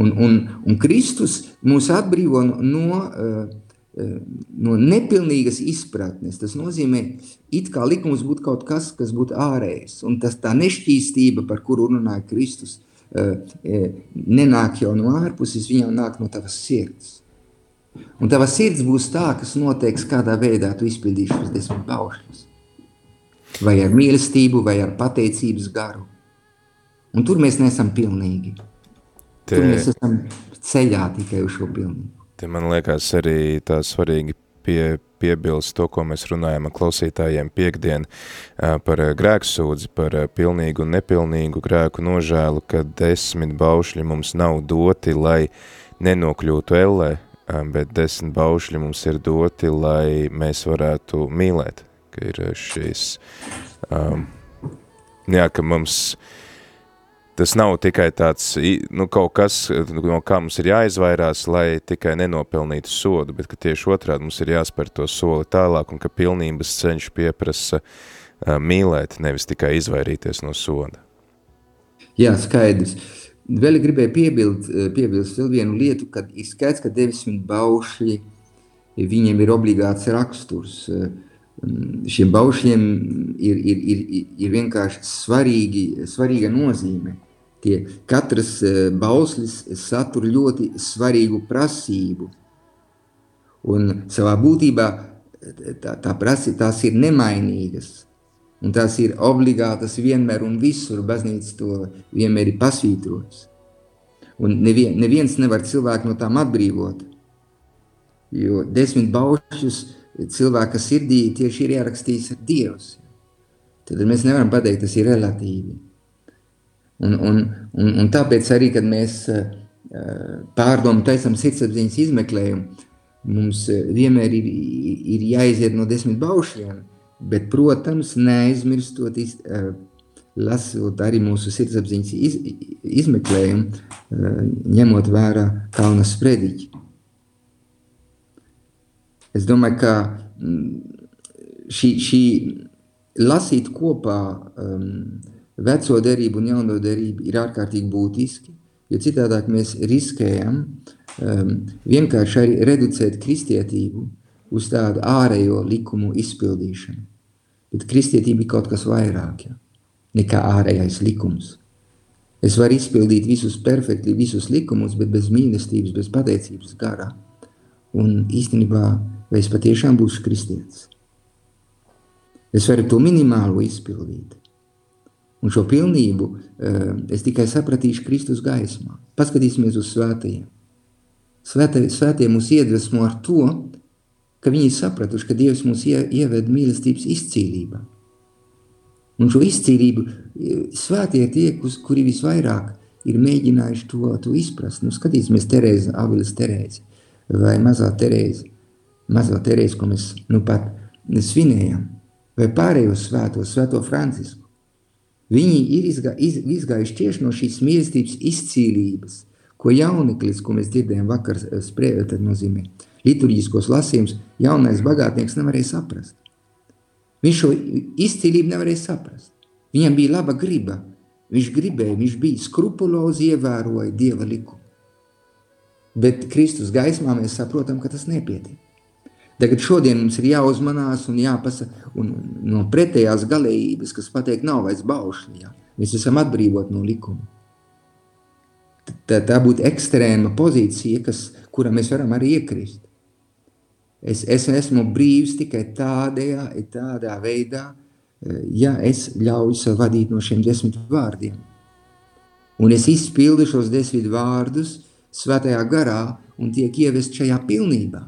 Un, un, un Kristus mūs atbrīvo no no nepilnīgas izpratnes. Tas nozīmē, it kā likums būtu kaut kas, kas būtu ārējs. Un tas tā nešķīstība, par kuru runāja Kristus, nenāk jau no ārpuses, viņa nāk no tavas sirds. Un tava sirds būs tā, kas noteiks, kādā veidā tu izpildīsi šos desmit baušļus. Vai ar mīlestību, vai ar pateicības garu. Un tur mēs nesam pilnīgi. Te... Tur mēs esam ceļā tikai uz šo pilnību. Te man liekas arī tā svarīgi pie, piebilst to, ko mēs runājam ar klausītājiem piekdien par grēksūdzi, par pilnīgu un nepilnīgu grēku nožēlu, ka desmit baušļi mums nav doti, lai nenokļūtu ellē, bet desmit baušļi mums ir doti, lai mēs varētu mīlēt, ka ir šīs, um, jā, ka mums, uh, tas nav tikai tāds, nu, kaut kas, no kā mums ir jāizvairās, lai tikai nenopelnītu sodu, bet ka tieši otrādi mums ir jāspēr to soli tālāk un ka pilnības ceļš pieprasa uh, mīlēt, nevis tikai izvairīties no soda. Jā, skaidrs. Vēl gribēju piebild, piebilst vēl vienu lietu, kad ir skaidrs, ka 90 baušļi, viņiem ir obligāts raksturs. Šiem baušļiem ir, ir, ir, ir vienkārši svarīgi, svarīga nozīme tie katras e, bauslis satur ļoti svarīgu prasību. Un savā būtībā tā, tā prasi, tās ir nemainīgas. Un tās ir obligātas vienmēr un visur. Baznīca to vienmēr ir pasvītrojusi. Un nevien, neviens nevar cilvēku no tām atbrīvot. Jo desmit baušļus cilvēka sirdī tieši ir ierakstījis Dievs. Tad mēs nevaram pateikt, tas ir relatīvi. Un, un, un, un tāpēc arī, kad mēs uh, pārdomu taisam sirdsapziņas izmeklējumu, mums vienmēr ir, ir jāiziet no desmit baušļiem, bet, protams, neaizmirstot iz, lasot arī mūsu sirdsapziņas iz, izmeklējumu, ņemot vērā kalna sprediķi. Es domāju, ka šī, šī lasīt kopā um, veco derību un jauno derību ir ārkārtīgi būtiski, jo citādāk mēs riskējam um, vienkārši arī reducēt kristietību uz tādu ārējo likumu izpildīšanu. Bet kristietība ir kaut kas vairāk ja, nekā ārējais likums. Es varu izpildīt visus perfekti, visus likumus, bet bez mīlestības, bez pateicības garā. Un īstenībā, vai es patiešām būšu kristietis? Es varu to minimālo izpildīt. Un šo pilnību uh, es tikai sapratīšu Kristus gaismā. Paskatīsimies uz svētajiem. Svētie, svētie mūs iedvesmo ar to, ka viņi sapratuši, ka Dievs mūs ie, ieved mīlestības izcīlībā. Un šo izcīlību e, svētie ir tie, kuri visvairāk ir mēģinājuši to, to izprast. Nu, skatīsimies Terēza, Avilas Terēza vai mazā Terēza, mazā Terēza, ko mēs nu pat svinējam, vai pārējos svētos, svēto Francisku. Viņi ir izgā, iz, izgājuši tieši no šīs mīlestības izcīlības, ko jauneklis, ko mēs dzirdējām vakar, eh, sprēja, tad nozīmē liturģiskos lasījumus, jaunais bagātnieks nevarēja saprast. Viņš šo izcīlību nevarēja saprast. Viņam bija laba griba, viņš gribēja, viņš bija skrupulozi ievēroja Dieva likumu. Bet Kristus gaismā mēs saprotam, ka tas nepietiek. Tagad šodien mums ir jāuzmanās un jāpasaka un no pretējās galējības, kas pateikt nav vairs baušļi. Ja? Mēs esam atbrīvot no likuma. Tā, tā būtu ekstrēma pozīcija, kas, kura mēs varam arī iekrist. Es, es esmu brīvs tikai tādajā, tādā veidā, ja es ļauju sev vadīt no šiem desmit vārdiem. Un es izpildu šos desmit vārdus svētajā garā un tiek ievest šajā pilnībā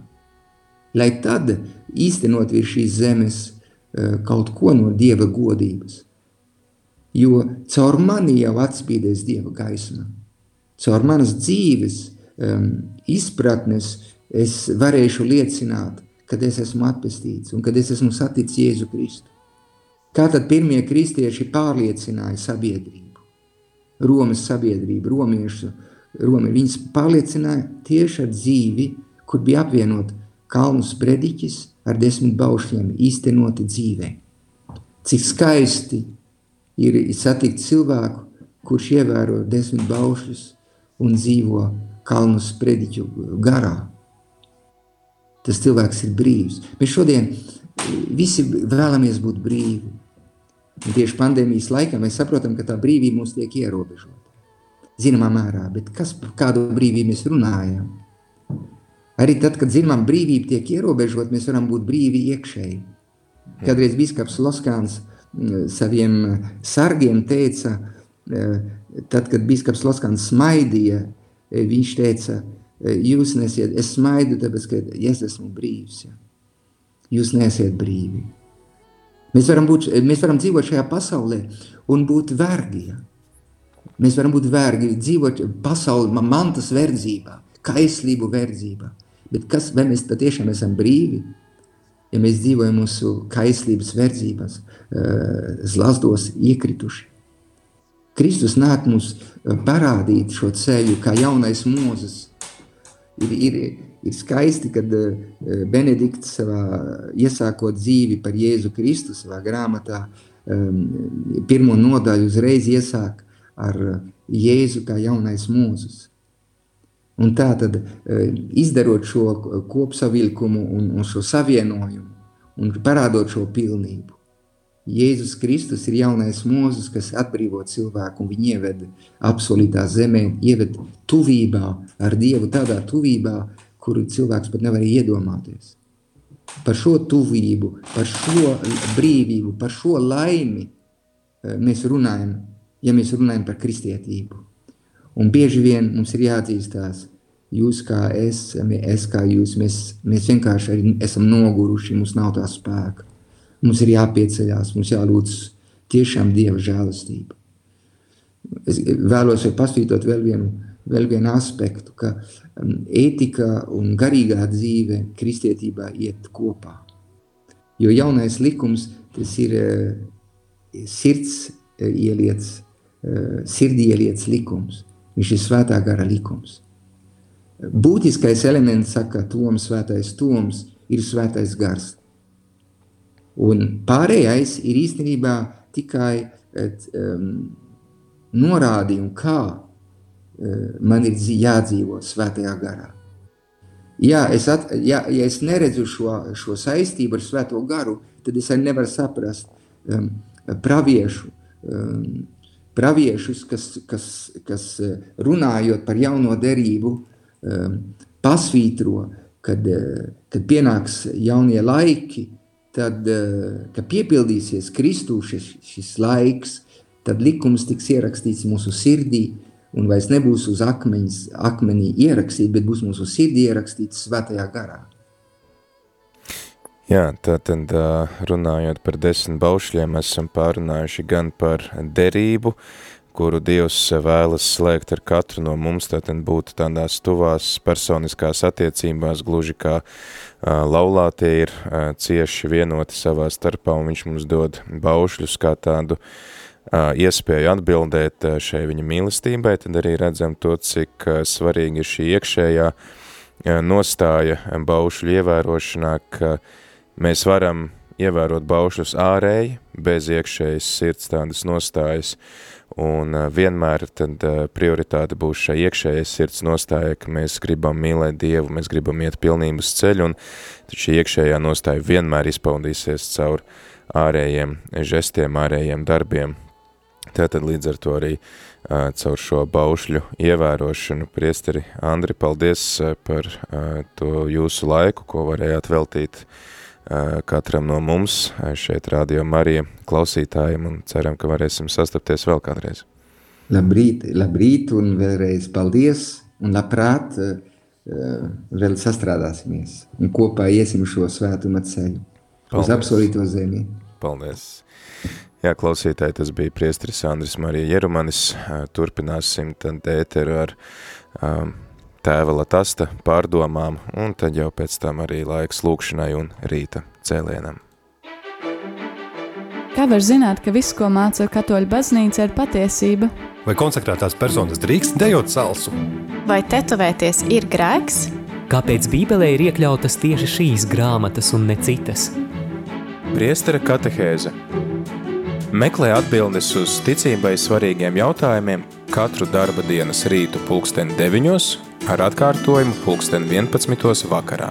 lai tad īstenot virs šīs zemes eh, kaut ko no Dieva godības. Jo caur mani jau atspīdēs Dieva gaisma. Caur manas dzīves um, izpratnes es varēšu liecināt, kad es esmu atpestīts un kad es esmu saticis Jēzu Kristu. Kā tad pirmie kristieši pārliecināja sabiedrību? Romas sabiedrību, romiešu, romi, viņas pārliecināja tieši ar dzīvi, kur bija apvienot kalnu sprediķis ar desmit baušļiem īstenoti dzīvē. Cik skaisti ir satikt cilvēku, kurš ievēro desmit baušļus un dzīvo kalnu sprediķu garā. Tas cilvēks ir brīvs. Mēs šodien visi vēlamies būt brīvi. Un tieši pandēmijas laikā mēs saprotam, ka tā brīvība mums tiek ierobežota. Zināmā mērā, bet kas par kādu brīvību mēs runājam? Arī tad, kad zinām, brīvība tiek ierobežota, mēs varam būt brīvi iekšēji. Kādreiz biskups Loskāns mm, saviem sargiem teica, eh, tad, kad biskups Loskāns smaidīja, eh, viņš teica, eh, jūs nesiet, es smaidu, tāpēc, ka es esmu brīvs. Ja. Jūs nesiet brīvi. Mēs varam, būt, mēs varam dzīvot šajā pasaulē un būt vergi. Ja. Mēs varam būt vergi, dzīvot pasaules mantas verdzībā, kaislību verdzībā. Bet kas, vai mēs patiešām esam brīvi? Ja mēs dzīvojam mūsu kaislības verdzībās, eh, zlazdos iekrituši. Kristus nāk mums eh, parādīt šo ceļu, kā jaunais mūzes. Ir, ir, ir skaisti, kad eh, Benedikts savā iesākot dzīvi par Jēzu Kristu savā grāmatā pirmo nodaļu uzreiz iesāk ar Jēzu kā jaunais mūzes. Un tā tad e, izdarot šo kopsavilkumu un, un šo savienojumu un parādot šo pilnību. Jēzus Kristus ir jaunais mūzis, kas atbrīvo cilvēku un viņu ieved absolūtā zemē, ieved tuvībā ar Dievu tādā tuvībā, kuru cilvēks pat nevar iedomāties. Par šo tuvību, par šo brīvību, par šo laimi e, mēs runājam, ja mēs runājam par kristietību. Un bieži vien mums ir jāatzīstās, jūs kā es, es kā jūs, mēs, mēs vienkārši esam noguruši, mums nav tā spēka. Mums ir jāpieceļās, mums jālūdz tiešām Dieva žēlastība. Es vēlos jau pasvītot vēl vienu, vēl vienu aspektu, ka ētika un garīgā dzīve kristietībā iet kopā. Jo jaunais likums, tas ir sirds ieliets, sirdī ieliets likums. Viņš ir svētā gara likums. Būtiskais elements, saka Toms, svētais Toms, ir svētais gars. Un pārējais ir īstenībā tikai um, norādījumi, kā uh, man ir jādzīvo svētajā garā. Ja es, at, ja, ja es neredzu šo, šo saistību ar svēto garu, tad es arī nevaru saprast um, praviešu, um, praviešus, kas, kas, kas runājot par jauno derību, um, pasvītro, kad, kad pienāks jaunie laiki, tad, kad piepildīsies Kristū šis, šis laiks, tad likums tiks ierakstīts mūsu sirdī, un vairs nebūs uz akmeņas, akmenī ierakstīts, bet būs mūsu sirdī ierakstīts svētajā garā. Jā, tātad runājot par desmit baušļiem, esam pārunājuši gan par derību, kuru Dievs vēlas slēgt ar katru no mums, tātad būt tādās tuvās personiskās attiecībās, gluži kā laulātie ir cieši vienoti savā starpā, un viņš mums dod baušļus kā tādu iespēju atbildēt šai viņa mīlestībai, tad arī redzam to, cik svarīgi ir šī iekšējā nostāja baušļu ievērošanā, ka Mēs varam ievērot baušļus ārēji, bez iekšējas sirds tādas nostājas, un vienmēr tad prioritāte būs šai iekšējai sirds nostāja, ka mēs gribam mīlēt Dievu, mēs gribam iet pilnības ceļu, un tad šī iekšējā nostāja vienmēr izpaudīsies caur ārējiem žestiem, ārējiem darbiem. Tātad līdz ar to arī uh, caur šo baušļu ievērošanu, priesteri Andri, paldies par uh, to jūsu laiku, ko varējāt veltīt uh, katram no mums eh, šeit Radio Marija klausītājiem un ceram, ka varēsim sastapties vēl kādreiz. Labrīt, labrīt un vēlreiz paldies un labprāt uh, vēl sastrādāsimies un kopā iesim šo svētuma ceļu paldies. uz apsolīto zemi. Paldies! Jā, klausītāji, tas bija priestris Andris Marija Jerumanis. Turpināsim tad ēteru ar um, tēva Latasta pārdomām, un tad jau pēc tam arī laiks lūkšanai un rīta cēlienam. Kā var zināt, ka viss, ko māca katoļu baznīca, ir patiesība? Vai konsekrētās personas drīkst dejot salsu? Vai tetovēties ir grēks? Kāpēc Bībelē ir iekļautas tieši šīs grāmatas un ne citas? Priestera katehēze Meklē atbildes uz ticībai svarīgiem jautājumiem katru darba dienas rītu pulksteni deviņos ar atkārtojumu pulksten 11. vakarā.